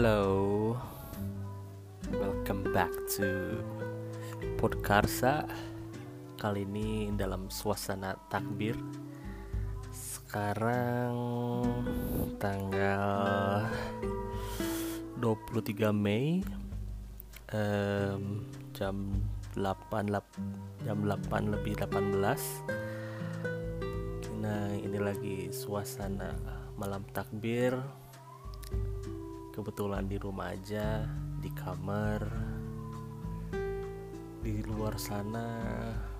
Hello, welcome back to Podkarsa. Kali ini dalam suasana takbir. Sekarang tanggal 23 Mei em, jam 8 lap- jam 8 lebih 18. Nah, ini lagi suasana malam takbir kebetulan di rumah aja di kamar di luar sana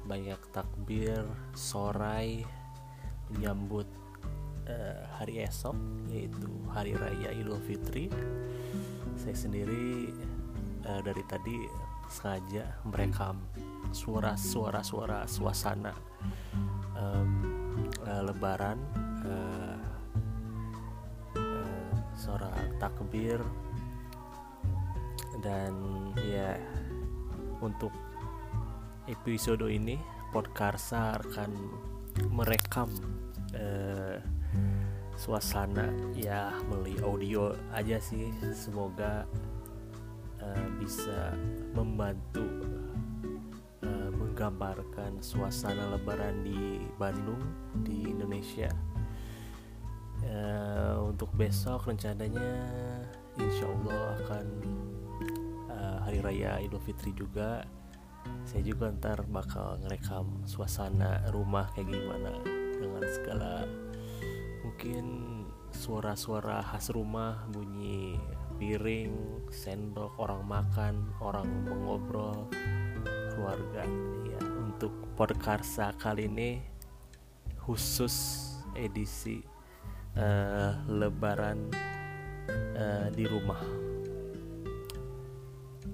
banyak takbir sorai menyambut eh, hari esok yaitu hari raya Idul Fitri. Saya sendiri eh, dari tadi sengaja merekam suara-suara suara suasana em, eh, lebaran eh, suara takbir. Dan ya untuk episode ini Podkarsa akan merekam eh, suasana. Ya melalui audio aja sih. Semoga eh, bisa membantu eh, menggambarkan suasana lebaran di Bandung di Indonesia Eh, untuk besok rencananya insya Allah akan eh, hari raya Idul Fitri juga. Saya juga ntar bakal ngerekam suasana rumah kayak gimana dengan segala mungkin suara-suara khas rumah bunyi piring sendok orang makan orang mengobrol keluarga. Ya untuk podkarsa kali ini khusus edisi eh, lebaran eh, di rumah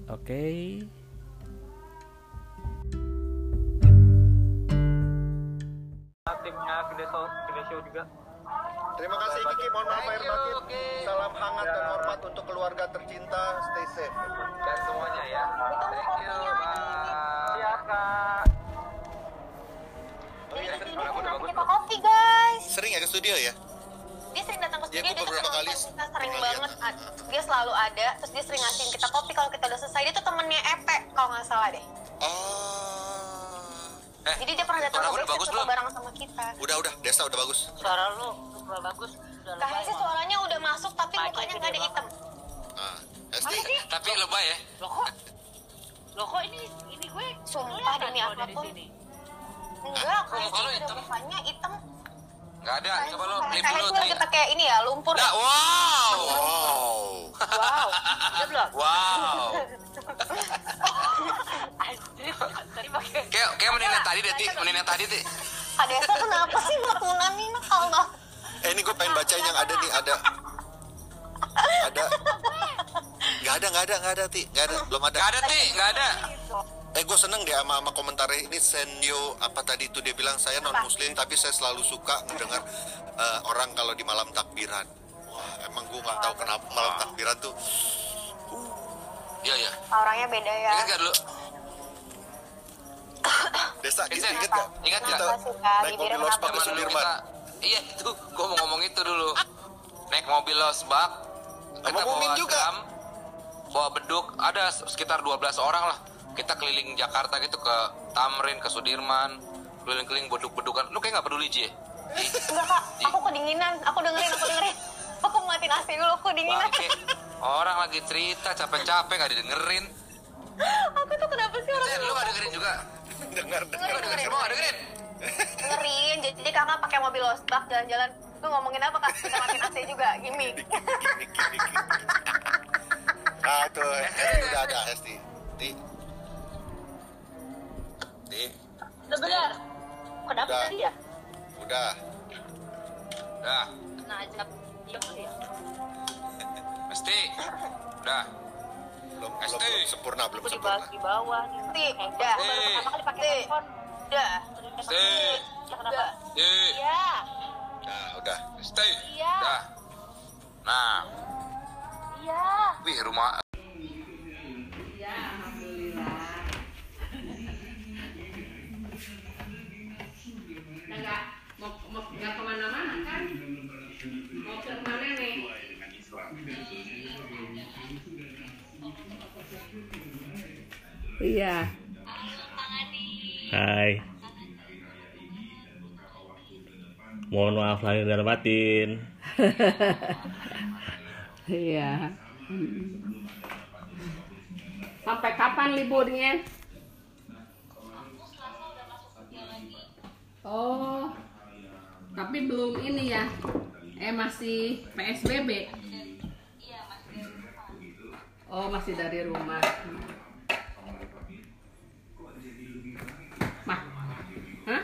oke timnya Gede Show, Gede Show juga. Terima kasih Kiki, mohon maaf lahir batin. Salam hangat dan hormat untuk keluarga tercinta. Stay safe. Dan semuanya ya. Thank you, bye. Iya, Kak. Oh iya, udah kopi guys sering ya ke studio ya? Dia sering datang ke studio dia tuh kali kita sering banget ad- dia selalu ada terus dia sering ngasihin kita kopi kalau kita udah selesai dia tuh temennya Epe kalau nggak salah deh Oh. Eh, jadi dia pernah datang ke bagus belum? bareng sama kita Udah, udah. Desa udah bagus. suara lu udah bagus Kak Hesi suaranya udah masuk tapi mukanya nggak ada hitam Esti. Tapi lebay ya. lo kok lo kok ini ini gue Sumpah, demi kalau apa pun. sini enggak hitam? mukanya hitam Enggak ada. Coba lo flip Kak dulu. Tri. lagi pakai ini ya lumpur Nah, wow. Wow. wow udah belum Wow. anjir tadi pakai Kayak kayak tadi deh, Ti. Menit yang tadi, Ti. Kak Desa kenapa sih nih nakal banget Eh, ini gue pengen bacain yang ada nih, ada. Ada. Gak ada, gak ada, gak ada, Ti. Gak ada, belum ada. Enggak ada, Ti. Enggak ada. Eh, gue seneng deh sama, sama komentar ini Senyo apa tadi itu dia bilang saya non muslim tapi saya selalu suka mendengar eh, orang kalau di malam takbiran. Wah, emang gue nggak tahu kenapa malam takbiran tuh. Iya, iya. orangnya beda ya Ingat gak dulu? Desa, Ingat, ingat gak? ingat gak? Naik mobil los kenapa? pakai Zaman dulu Sudirman. kita Iya itu, gue mau ngomong itu dulu. Naik mobil losbak, kita bawa juga. drum, bawa beduk, ada sekitar 12 orang lah. Kita keliling Jakarta gitu ke Tamrin, ke Sudirman, keliling-keliling beduk-bedukan. Lu kayak nggak peduli Ji? enggak kak aku kedinginan aku dengerin aku dengerin aku matiin AC dulu aku kedinginan Bangke. Orang lagi cerita capek-capek nggak didengerin. aku tuh kenapa sih orang Sen, lu nggak dengerin juga? Dengar, dengar. Lu dengerin semua dengerin? dengerin jadi, jadi kakak pakai mobil losbak jalan-jalan lu ngomongin apa kak kita matiin AC juga gimmick Nah, Esti udah ada, Esti. Ti, udah benar kenapa Udah. tadi ya udah. Udah, nah ajak dia ya mesti. Udah. Belum, belum, belum sempurna, belum di sempurna. bawah di bawah nih handphone udah. baru pertama kali pakai handphone udah Mesti. ya kenapa Ji. iya Nah, udah. Mesti. Iya. Udah. Nah, iya wih rumah nggak mau mau nggak ke mana-mana kan mau ke mana nih Iya. Hai. Mohon maaf lahir dan batin. Iya. Sampai kapan liburnya? Oh, tapi belum ini ya? Eh masih PSBB? Oh masih dari rumah. Mah, hah?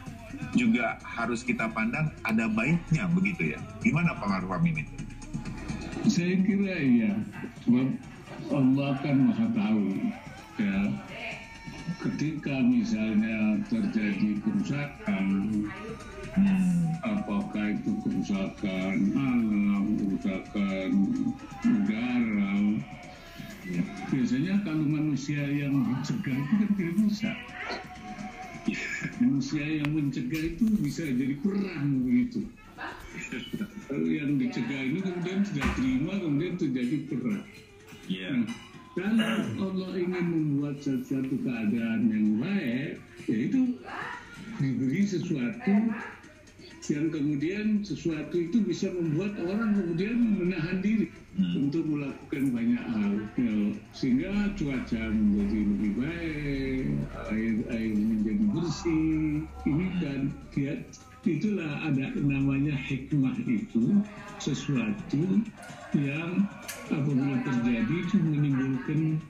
juga harus kita pandang ada baiknya begitu ya. Gimana pengaruh ini? Saya kira iya, sebab Allah kan maha tahu. Bisa jadi perang begitu. Kalau yang dicegah ini kemudian tidak terima, kemudian terjadi perang. Iya. Nah, kalau Allah ingin membuat sesuatu keadaan yang baik, yaitu diberi sesuatu yang kemudian sesuatu itu bisa membuat orang kemudian menahan diri untuk melakukan banyak hal. Sehingga cuaca menjadi lebih baik air air menjadi bersih ini kan ya itulah ada namanya hikmah itu sesuatu yang apabila terjadi itu menimbulkan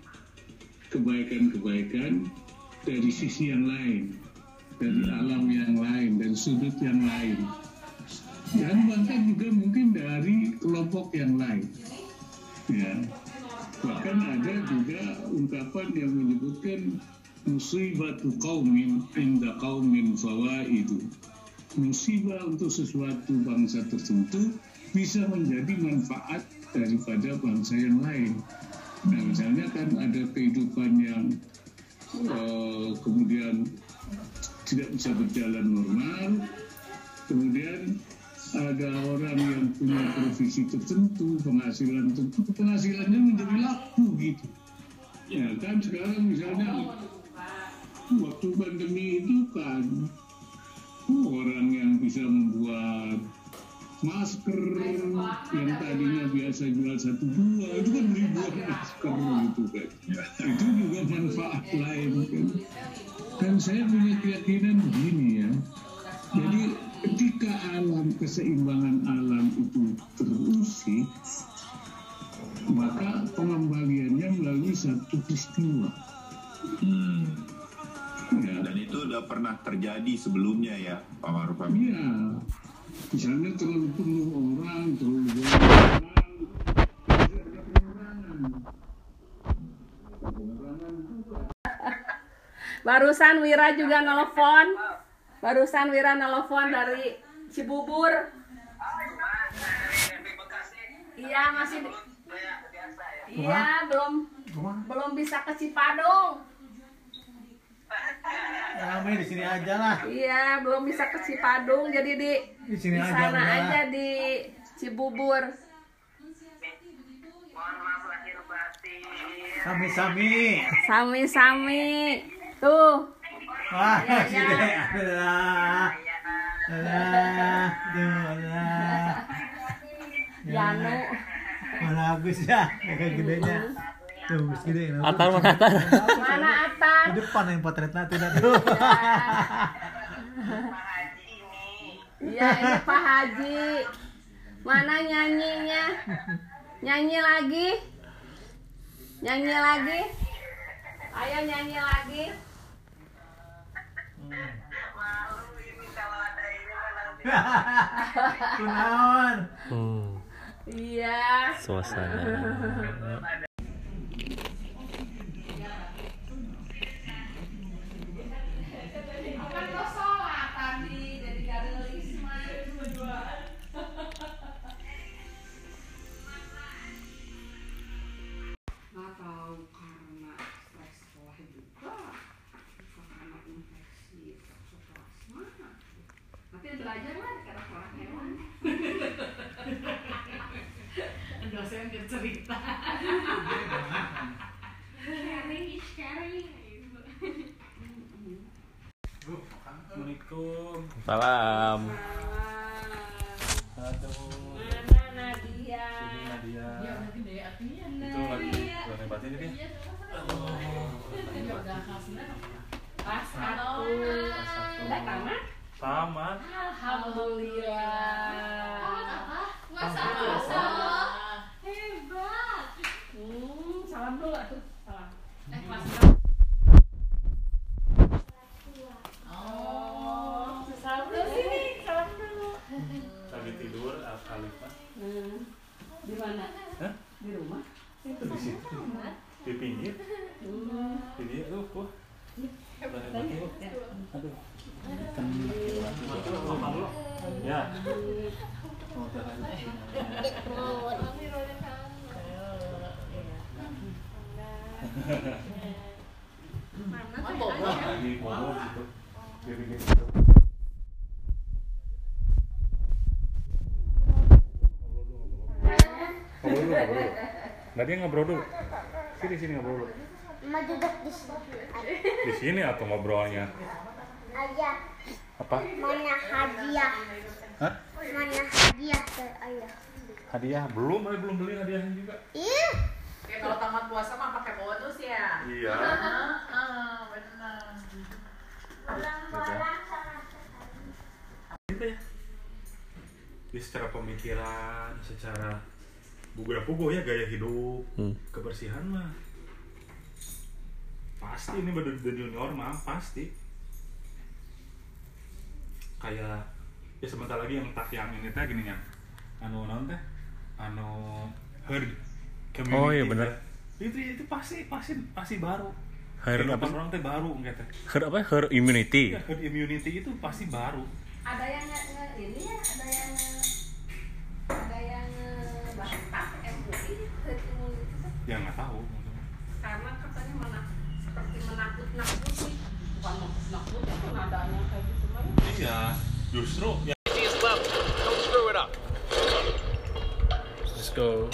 kebaikan-kebaikan dari sisi yang lain dari alam yang lain dan sudut yang lain. Dan bahkan juga mungkin dari kelompok yang lain. Ya. Bahkan ada juga ungkapan yang menyebutkan musibatu qaumin inda qaumin fawaidu. Musibah untuk sesuatu bangsa tertentu bisa menjadi manfaat daripada bangsa yang lain. Nah misalnya kan ada kehidupan yang eh, kemudian tidak bisa berjalan normal. Kemudian ada orang yang punya profesi tertentu, penghasilan tertentu, penghasilannya menjadi laku gitu. Ya kan sekarang misalnya waktu pandemi itu kan orang yang bisa membuat masker yang tadinya biasa jual satu dua itu kan ribuan masker gitu kan. Itu juga manfaat lain kan dan saya punya keyakinan begini ya jadi ketika alam keseimbangan alam itu terusik maka pengembaliannya melalui satu peristiwa Hmm. ya, Dan itu udah pernah terjadi sebelumnya ya, Pak Maruf Amin. Iya. Misalnya terlalu penuh orang, terlalu banyak orang, ada pengurangan. Pengurangan Barusan Wira juga nelfon. Barusan Wira nelfon dari Cibubur. Iya masih. Iya belum belum bisa ke Cipadung. Ramai di sini aja lah. Iya belum bisa ke Cipadung jadi di Di sini aja, sana udah. aja di Cibubur. Sami-sami. Sami-sami. Tuh. Wah, Iya, sini. iya. Alah. Alah. Duh, alah. Janu. Mana Agus ya? Kayak gedenya. Tuh, Agus gede. Atar mana atar? Mana Atan? Di depan yang potretnya tidak tuh. Iya ini Pak Haji. Mana nyanyinya? Nyanyi lagi? Nyanyi lagi? Ayo nyanyi lagi. Kunaon? Hmm, Iya. suasana. Assalamualaikum. Salam. Aduh. Mana Nadia? Sini Nadia. Ya udah gede artinya. Itu lagi lagi batin ini dia. Ini udah kelasnya Pas satu. Kelas satu. Udah tamat? Tamat. Alhamdulillah. apa? Alhamdulillah. Hebat. Hmm, salam dulu atuh. Salam. Eh, kelas Oh, salam dulu sini, salam dulu. Lagi tidur Al Khalifah. Hmm. Di mana? Hah? Di rumah? Itu di situ. Di pinggir. Hmm. Di dia tuh, wah. Udah hebat Tanya. tuh. Ya. Aduh. Kan Coba makan dulu. Ya. Oh, udah lanjut. Lagi ngomong gitu. Dia bikin gitu. Ngobrol dulu, ngobrol dulu. Nadia ngobrol dulu. Sini, sini ngobrol dulu. Mau duduk di sini. Di sini atau ngobrolnya? Ayah, Apa? mana hadiah? Hah? Mana hadiah ke ayah? Hadiah? Belum, eh, belum beli hadiahnya juga. Ih, Kayak kalau tamat puasa mah pakai bonus ya. Iya. Heeh, benar. bolang-bolang sama Gitu ya. Jadi secara pemikiran, secara buga pugo ya gaya hidup, Hmm. kebersihan mah pasti ini bener the new normal pasti kayak ya sebentar lagi yang tak yang ini teh gini ya anu non teh anu herd community Oh, iya, bener. teh. itu itu pasti pasti pasti baru Herd apa? orang teh baru enggak teh Herd apa? Herd immunity. Ya, herd immunity itu pasti baru Ada yang nge, nge- ini ya, ada yang nge- ada yang bantah MUI herd immunity teh. ya nggak tahu karena katanya mana seperti menakut-nakuti bukan menakut-nakuti kan adanya kayak gitu mah ya. iya justru ya Let's go.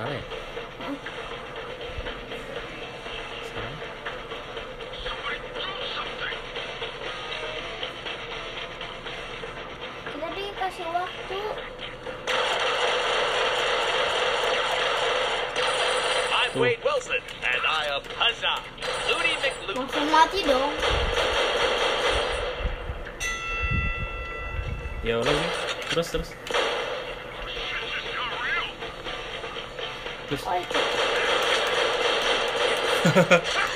Sorry. I'm Wade Wilson and I am Huzzah. Looney McLoon. Langsung mati dong. Ya. Terus terus. よし。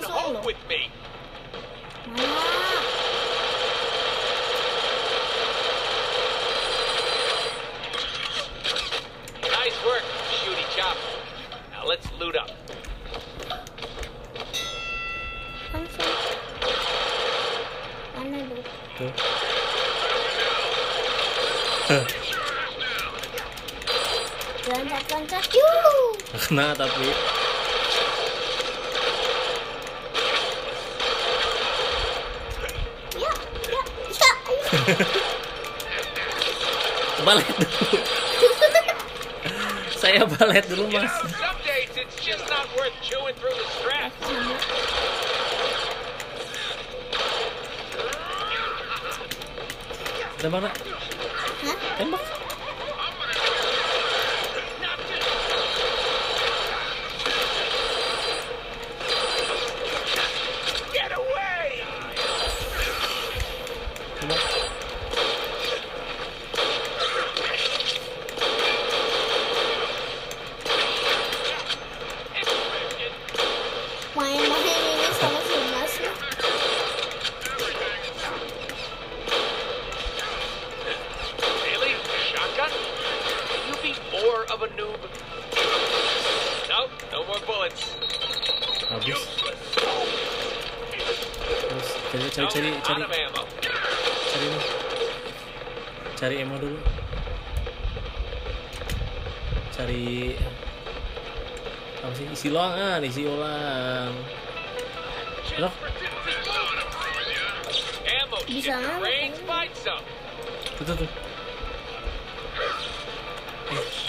Run home with me. Ah. Nice work, Shooty Chop. Now let's loot up. Okay. Tapi. balet dulu. Saya balet dulu, Mas. Ada mana? Tembak. cari cari cari cari ini. cari emo dulu cari apa sih isi ulangan ah, isi ulang loh bisa nggak kan? tuh tuh tuh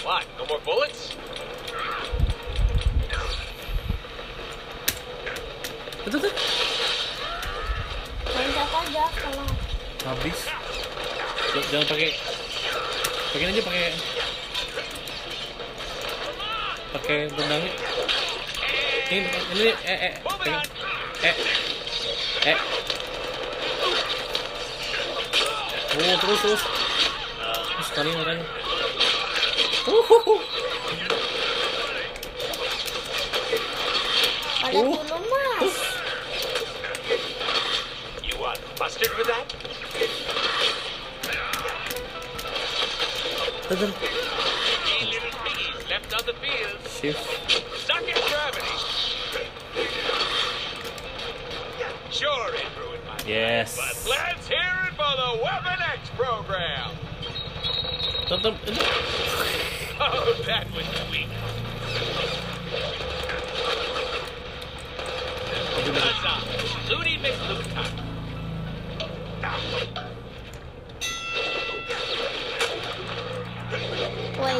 What? No more bullets? Tuh, tuh, tuh habis. Jangan, pakai. Pakai aja pakai. Pakai benang. Ini ini eh eh. Pake. eh. Eh. Oh terus terus. Terus sekali makanya uhuh. Tetep. Three little piggies left on the field. Shift. Stuck in gravity. Sure, it ruined my Yes. But let's hear it for the Weapon X program. Oh, that was sweet. Huzzah! Looney McLutan. Woi.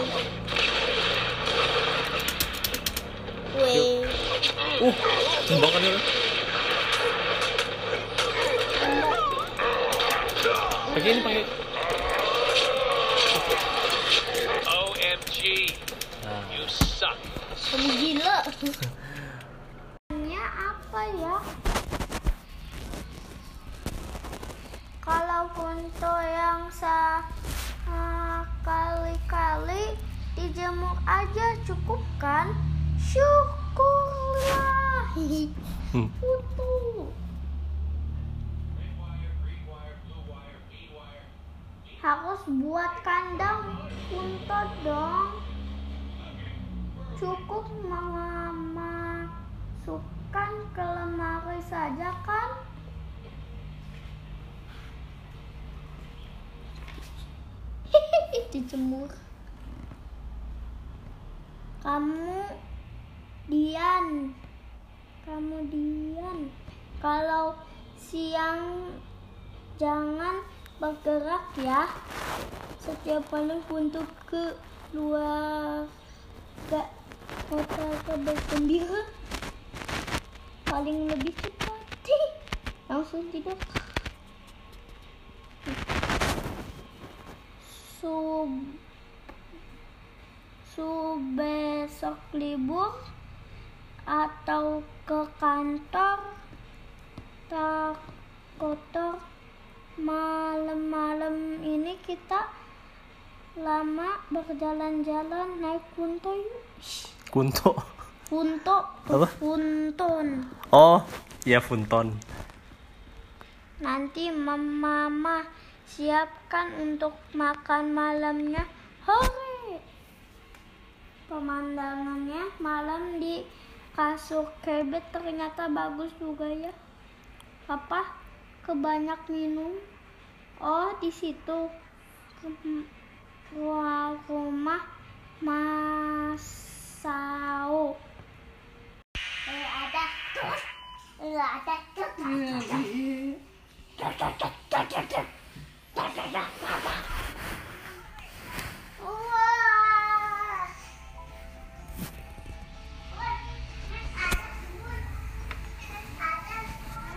Woi. Uh, tembakan ya. Pakai ini pakai. OMG. You suck. Kamu gila. Nya apa ya? Untuk yang sa ah, kali-kali dijemur aja cukup kan? Syukurlah. Hmm. Utuh. Harus buat kandang untuk dong. Cukup memasukkan ke lemari saja kan? Dijemur. Kamu Dian. Kamu Dian. Kalau siang jangan bergerak ya. Setiap malam untuk ke luar gak kota ke bergembira paling lebih cepat langsung tidur sub sub besok libur atau ke kantor tak kotor malam-malam ini kita lama berjalan-jalan naik kunto yuk Kunto. kunto Apa? punton Oh, ya Funton. nanti mama siapkan untuk makan malamnya. Hore! Pemandangannya malam di kasur kebet ternyata bagus juga ya. Apa? Kebanyak minum. Oh di situ. Rumah Masao. Eh, ada tuh. Eh, ada tuh. Wah.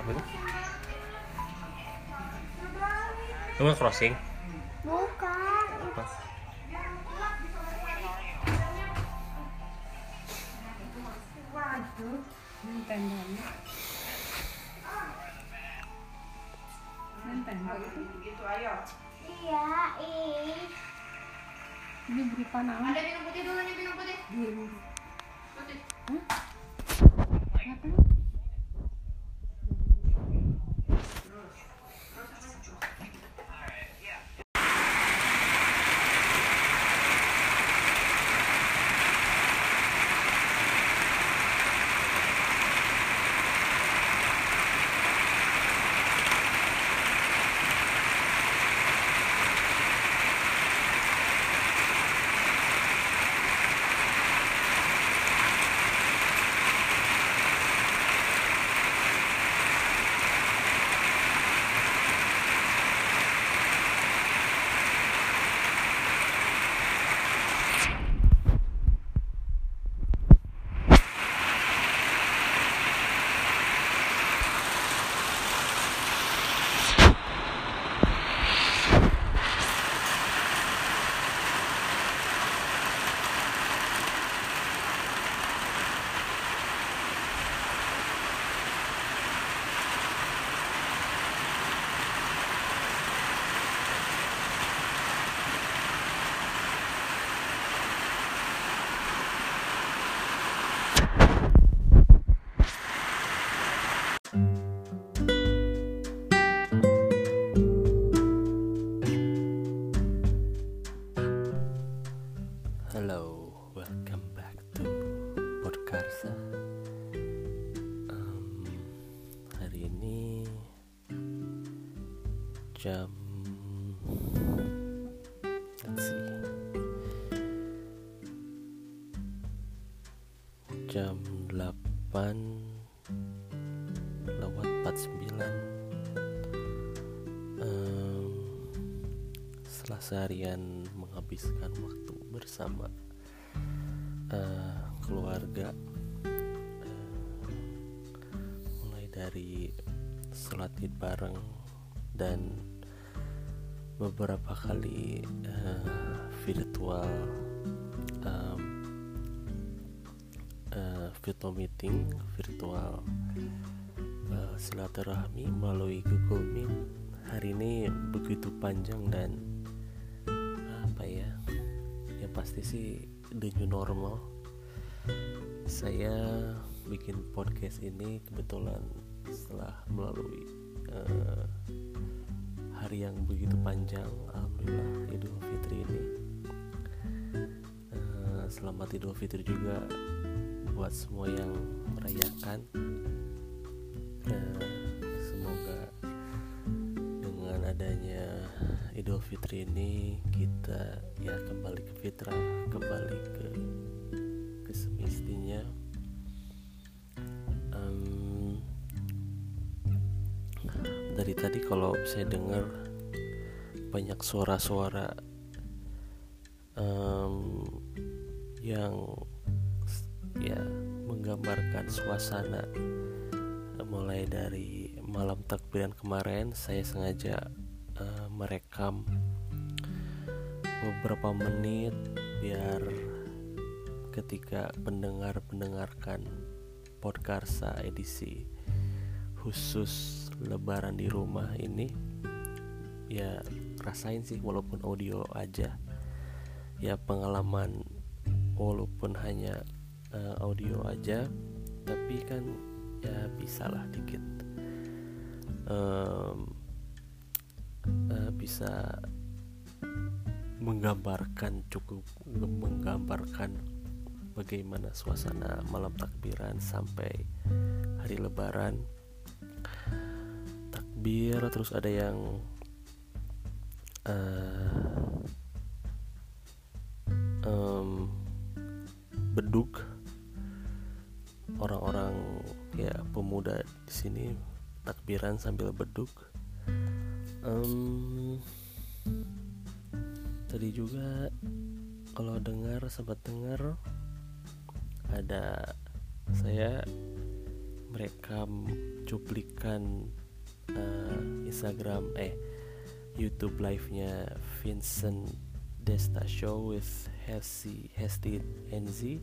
Apa itu? Kamu crossing? Seharian menghabiskan waktu bersama eh, keluarga eh, mulai dari sholat id bareng dan beberapa kali eh, virtual em, eh, virtual meeting virtual eh, silaturahmi melalui Google Meet. Hari ini begitu panjang dan pasti sih the new normal. Saya bikin podcast ini kebetulan setelah melalui eh, hari yang begitu panjang alhamdulillah Idul Fitri ini. Eh, selamat Idul Fitri juga buat semua yang merayakan. Eh, semoga dengan adanya Idul Fitri ini kita ya kembali ke fitrah kembali ke ke semestinya Em, dari tadi kalau saya dengar banyak suara-suara em, yang ya menggambarkan suasana mulai dari malam takbiran kemarin saya sengaja merekam beberapa menit biar ketika pendengar mendengarkan podkarsa edisi khusus lebaran di rumah ini ya rasain sih walaupun audio aja. Ya pengalaman walaupun hanya eh, audio aja tapi kan ya bisalah dikit. Eh, bisa menggambarkan cukup menggambarkan bagaimana suasana malam takbiran sampai hari lebaran. Takbir terus ada yang eh, em, beduk. Orang-orang ya pemuda di sini takbiran sambil beduk Em, tadi juga kalau dengar sempat dengar ada saya merekam cuplikan eh, Instagram eh YouTube live-nya Vincent Desta Show with Hesti Hesti NZ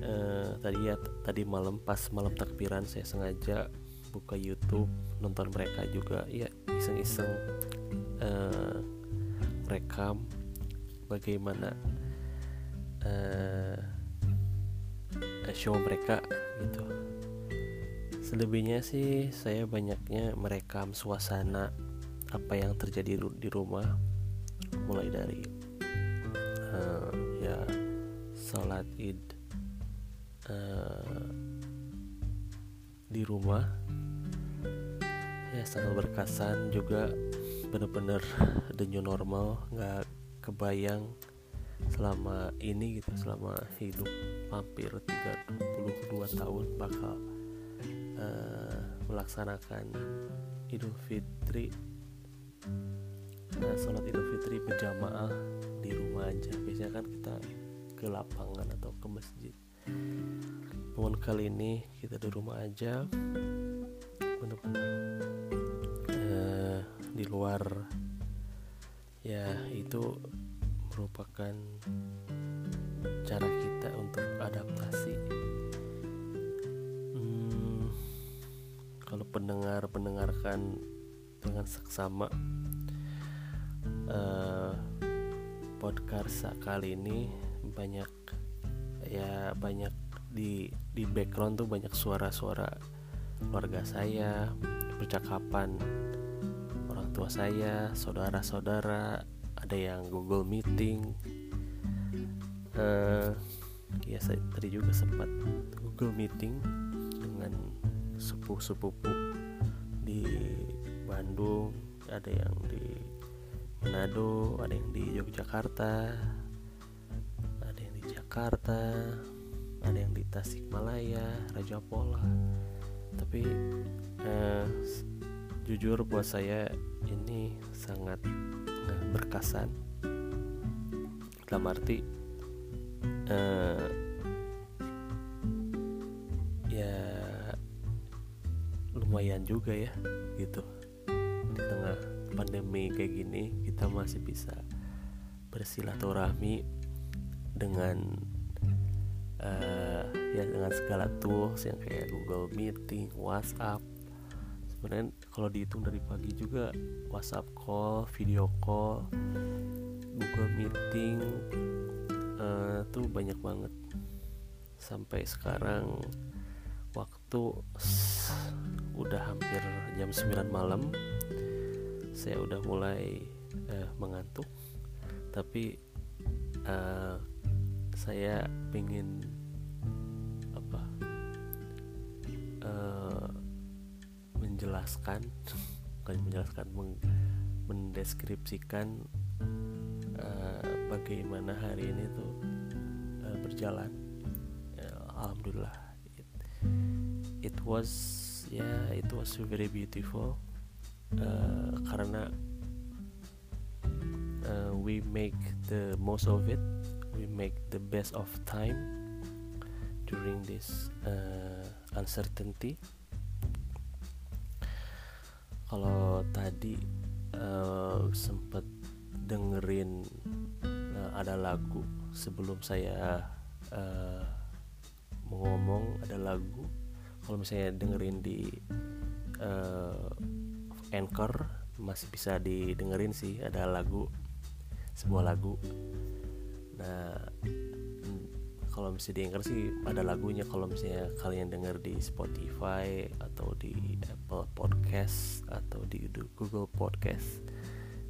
Eh, tadi ya tadi malam pas malam takbiran saya sengaja buka YouTube nonton mereka juga. Ya iseng-iseng eh, rekam bagaimana eh, show mereka gitu. Selebihnya sih saya banyaknya merekam suasana apa yang terjadi di rumah. Mulai dari eh, ya sholat id eh, di rumah ya sangat berkesan juga. Bener-bener the new normal. Nggak kebayang selama ini gitu selama hidup hampir 32 tahun bakal eh, melaksanakan Idul Fitri. Nah, sholat Idul Fitri berjamaah di rumah aja. Biasanya kan kita ke lapangan atau ke masjid. Namun kali ini kita di rumah aja benar-benar eh, di luar ya itu merupakan cara kita untuk adaptasi. Hmm, kalau pendengar mendengarkan dengan seksama eh, podcast kali ini banyak ya banyak di di background tuh banyak suara-suara keluarga saya percakapan orang tua saya saudara-saudara ada yang Google Meeting. Eh ya saya tadi juga sempat Google Meeting dengan sepupu-sepupu di Bandung ada yang di Manado ada yang di Yogyakarta ada yang di Jakarta ada yang di Tasikmalaya Raja Pola tapi eh, jujur buat saya ini sangat eh, berkesan. Dalam arti eh, ya lumayan juga ya gitu. Di tengah pandemi kayak gini kita masih bisa bersilaturahmi dengan uh, ya dengan segala tools yang kayak Google Meeting, WhatsApp. Sebenarnya kalau dihitung dari pagi juga WhatsApp call, video call, Google Meeting uh, tuh banyak banget. Sampai sekarang waktu udah hampir jam 9 malam saya udah mulai uh, mengantuk tapi uh, saya ingin menjelaskan bukan menjelaskan meng, mendeskripsikan uh, bagaimana hari ini tuh uh, berjalan. Ya, alhamdulillah. It, it was ya yeah, it was very beautiful uh, karena uh, we make the most of it. We make the best of time during this uh, uncertainty kalau tadi uh, sempet dengerin uh, ada lagu sebelum saya uh, ngomong ada lagu. Kalau misalnya dengerin di uh, anchor masih bisa didengerin sih ada lagu sebuah lagu. Nah kalau misalnya di anchor sih ada lagunya kalau misalnya kalian denger di Spotify atau di Apple Podcast atau di Google Podcast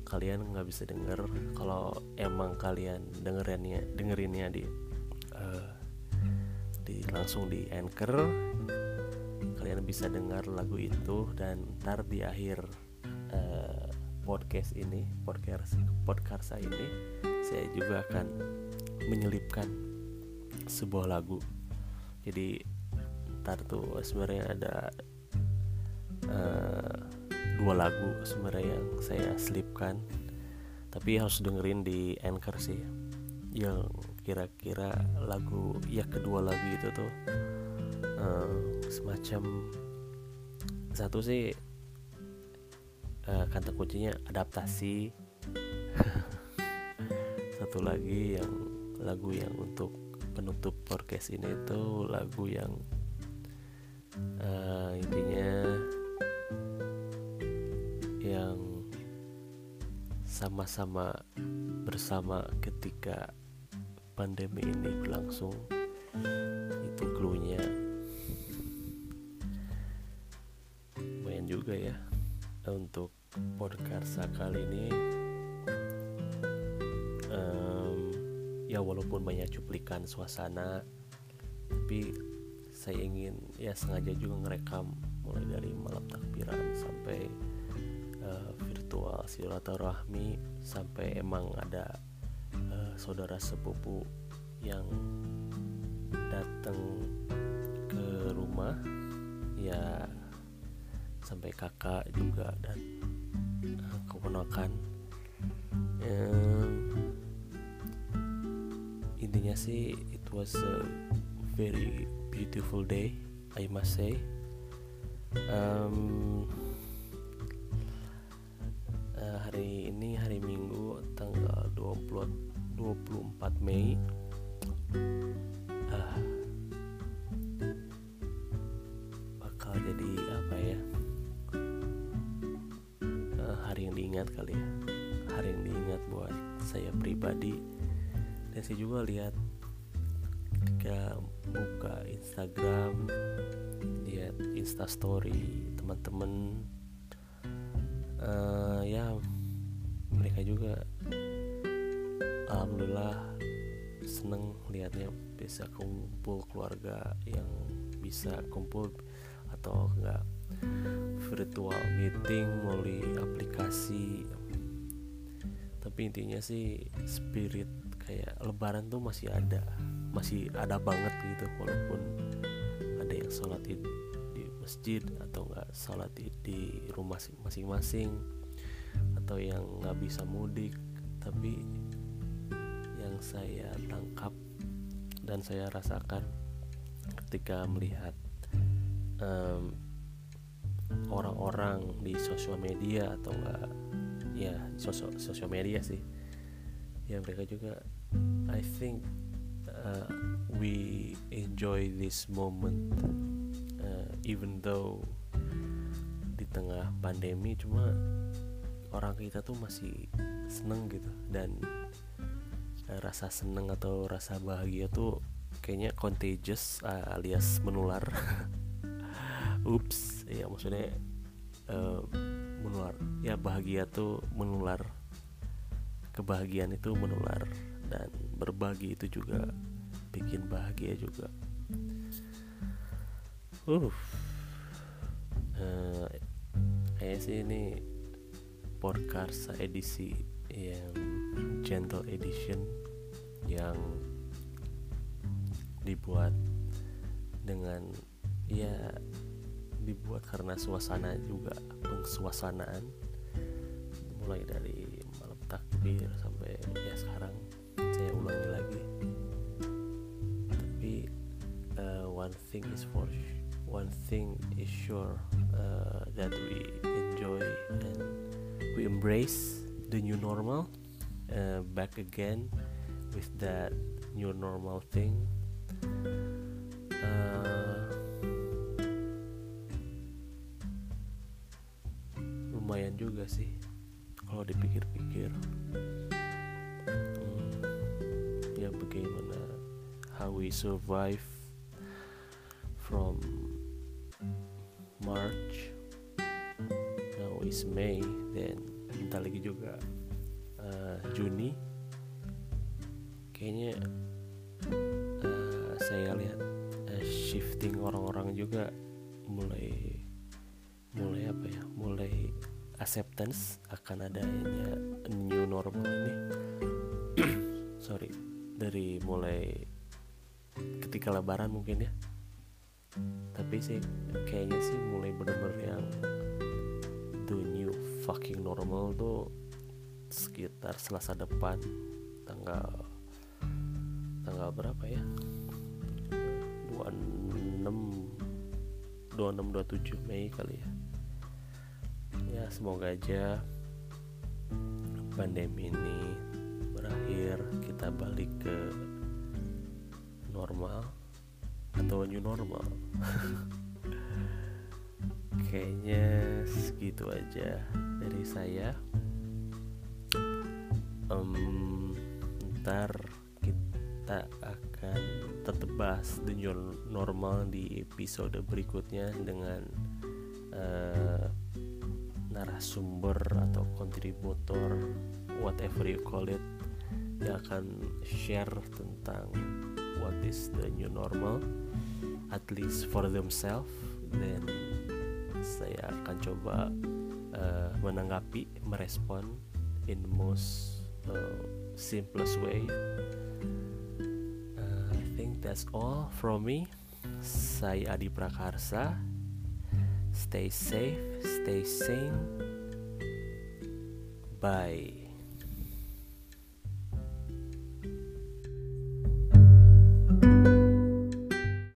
kalian nggak bisa denger kalau emang kalian dengerinnya dengerinnya di uh, di langsung di anchor kalian bisa dengar lagu itu dan ntar di akhir uh, podcast ini podcast podcast ini saya juga akan menyelipkan sebuah lagu. Jadi ntar tuh sebenarnya ada uh, dua lagu sebenarnya yang saya selipkan. Tapi harus dengerin di anchor sih. Yang kira-kira lagu ya kedua lagu itu tuh uh, semacam satu sih uh, kata kuncinya adaptasi. Satu lagi yang lagu yang untuk penutup podcast ini itu lagu yang uh, intinya yang sama-sama bersama ketika pandemi ini berlangsung suasana. Tapi saya ingin ya sengaja juga ngerekam mulai dari malam takbiran sampai uh, virtual silaturahmi sampai emang ada uh, saudara sepupu yang datang ke rumah ya sampai kakak juga dan uh, keponakan intinya sih it was a very beautiful day I must say. Um, uh, hari ini hari Minggu tanggal 20 24 Mei saya juga lihat ketika buka Instagram lihat Instastory teman-teman uh, ya mereka juga alhamdulillah seneng lihatnya bisa kumpul keluarga yang bisa kumpul atau enggak virtual meeting melalui aplikasi. Tapi intinya sih spirit kayak lebaran tuh masih ada masih ada banget gitu walaupun ada yang sholat di, di masjid atau nggak sholat di, di rumah masing-masing atau yang nggak bisa mudik. Tapi yang saya tangkap dan saya rasakan ketika melihat um, orang-orang di sosial media atau enggak ya sosial media sih ya mereka juga I think uh, we enjoy this moment uh, even though di tengah pandemi cuma orang kita tuh masih seneng gitu. Dan uh, rasa seneng atau rasa bahagia tuh kayaknya contagious uh, alias menular. Ups ya maksudnya uh, menular. Ya bahagia tuh menular. Kebahagiaan itu menular dan berbagi itu juga bikin bahagia juga. Uh uh, kayak sih ini podcast edisi yang gentle edition yang dibuat dengan ya dibuat karena suasana juga pengsuasanaan. Mulai dari malam takbir sampai ya sekarang one thing is for one thing is sure uh, that we enjoy and we embrace the new normal uh, back again with that new normal thing. Uh, lumayan juga sih kalau dipikir-pikir. Hmm, ya bagaimana how we survive acceptance akan adanya new normal ini. Sorry dari mulai ketika lebaran mungkin ya. Tapi sih kayaknya sih mulai bener-bener yang the new fucking normal tuh sekitar selasa depan tanggal tanggal berapa ya? 26 26 27 Mei kali ya ya semoga aja pandemi ini berakhir kita balik ke normal atau new normal. Kayaknya segitu aja dari saya. Um, ntar kita akan tetap bahas the new normal di episode berikutnya dengan uh, narasumber atau kontributor whatever you call it yang akan share tentang what is the new normal at least for themselves. Then saya akan coba uh, menanggapi merespon in most uh, simplest way. Uh, I think that's all from me. Saya Adi Prakarsa stay safe stay sane bye